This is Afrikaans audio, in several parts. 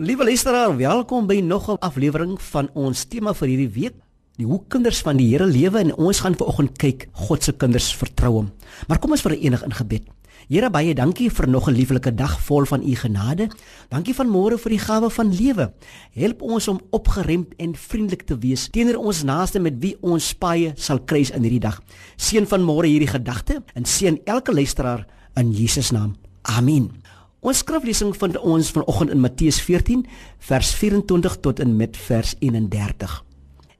Liewe luisteraar, welkom by nog 'n aflewering van ons tema vir hierdie week. Die hoe kinders van die Here lewe en ons gaan vanoggend kyk God se kinders vertrou hom. Maar kom ons verenig in gebed. Here baie dankie vir nog 'n lieflike dag vol van u genade. Dankie van môre vir die gawe van lewe. Help ons om opgeremd en vriendelik te wees teenoor ons naaste met wie ons paie sal kruis in hierdie dag. Seën van môre hierdie gedagte en seën elke luisteraar in Jesus naam. Amen. Ons skriflesing vind ons vanoggend in Matteus 14 vers 24 tot en met vers 31.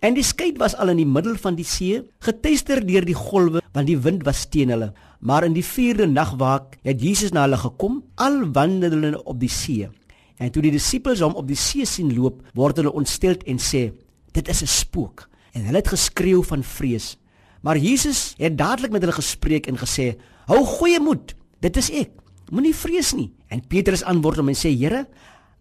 En die skei was al in die middel van die see, getuister deur die golwe, want die wind was teen hulle. Maar in die 4de nagwaak het Jesus na hulle gekom, al wandelende op die see. En toe die disippels hom op die see sien loop, word hulle ontstel en sê: "Dit is 'n spook." En hulle het geskreeu van vrees. Maar Jesus het dadelik met hulle gespreek en gesê: "Hou goeie moed, dit is ek." Moenie vrees nie. En Petrus antwoord hom en sê: "Here,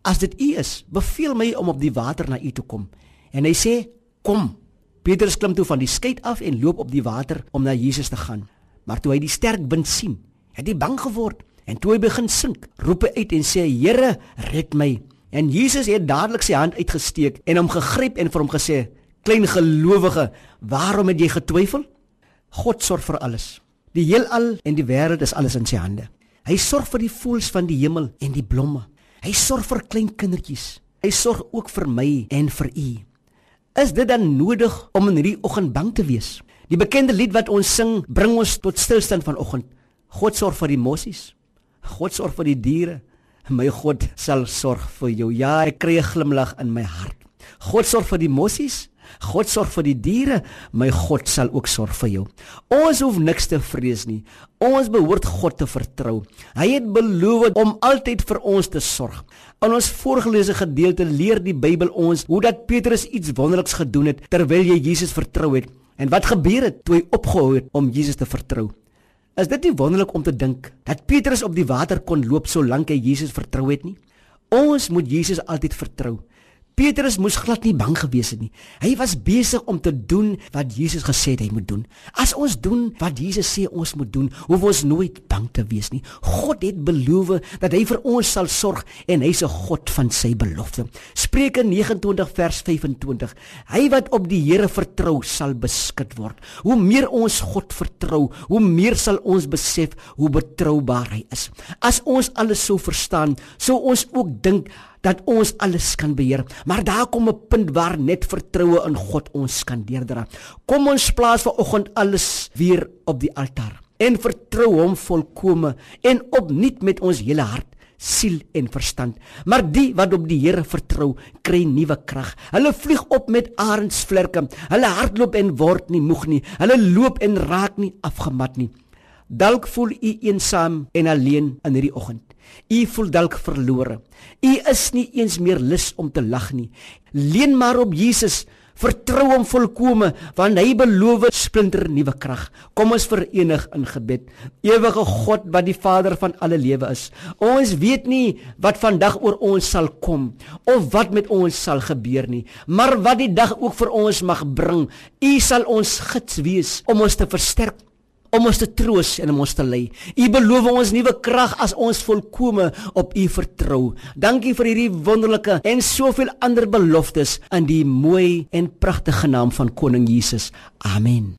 as dit U is, beveel my om op die water na U toe kom." En hy sê: "Kom." Petrus klim toe van die skei af en loop op die water om na Jesus te gaan. Maar toe hy die sterk wind sien, het hy bang geword en toe hy begin sink, roep hy uit en sê: "Here, red my." En Jesus het dadelik sy hand uitgesteek en hom gegryp en vir hom gesê: "Klein gelowige, waarom het jy getwyfel?" God sorg vir alles. Die heelal en die wêreld is alles in sy hande. Hy sorg vir die voëls van die hemel en die blomme. Hy sorg vir klein kindertjies. Hy sorg ook vir my en vir u. Is dit dan nodig om in hierdie oggend bang te wees? Die bekende lied wat ons sing, bring ons tot stilstand vanoggend. God sorg vir die mossies. God sorg vir die diere. My God sal sorg vir jou. Ja, ek kry 'n glimlag in my hart. God sorg vir die mossies. God sorg vir die diere, my God sal ook sorg vir jou. Ons hoef niks te vrees nie. Ons behoort God te vertrou. Hy het beloof om altyd vir ons te sorg. In ons voorgelese gedeelte leer die Bybel ons hoe dat Petrus iets wonderliks gedoen het terwyl hy Jesus vertrou het. En wat gebeur het toe hy opgehou het om Jesus te vertrou? Is dit nie wonderlik om te dink dat Petrus op die water kon loop solank hy Jesus vertrou het nie? Ons moet Jesus altyd vertrou. Petrus moes glad nie bang gewees het nie. Hy was besig om te doen wat Jesus gesê het hy moet doen. As ons doen wat Jesus sê ons moet doen, hoef ons nooit bang te wees nie. God het beloof dat hy vir ons sal sorg en hy's 'n God van sy belofte. Spreuke 29 vers 25. Hy wat op die Here vertrou, sal beskik word. Hoe meer ons God vertrou, hoe meer sal ons besef hoe betroubaar hy is. As ons alles sou verstaan, sou ons ook dink dat ons alles kan beheer. Maar daar kom 'n punt waar net vertroue in God ons kan deurdra. Kom ons plaas vir oggend alles weer op die altaar en vertrou hom volkome en opnuut met ons hele hart siel en verstand. Maar die wat op die Here vertrou, kry nuwe krag. Hulle vlieg op met arendsvlerke. Hulle hardloop en word nie moeg nie. Hulle loop en raak nie afgemat nie. Dalk voel u eensaam en alleen in hierdie oggend. U voel dalk verlore. U is nie eens meer lus om te lag nie. Leen maar op Jesus. Vertrou hom volkome want hy beloof splinter nuwe krag. Kom ons verenig in gebed. Ewige God wat die Vader van alle lewe is. Ons weet nie wat vandag oor ons sal kom of wat met ons sal gebeur nie, maar wat die dag ook vir ons mag bring. U sal ons gids wees om ons te versterk om ons te troos en om ons te lei. U beloof ons nuwe krag as ons volkome op U vertrou. Dankie vir hierdie wonderlike en soveel ander beloftes in die mooi en pragtige naam van koning Jesus. Amen.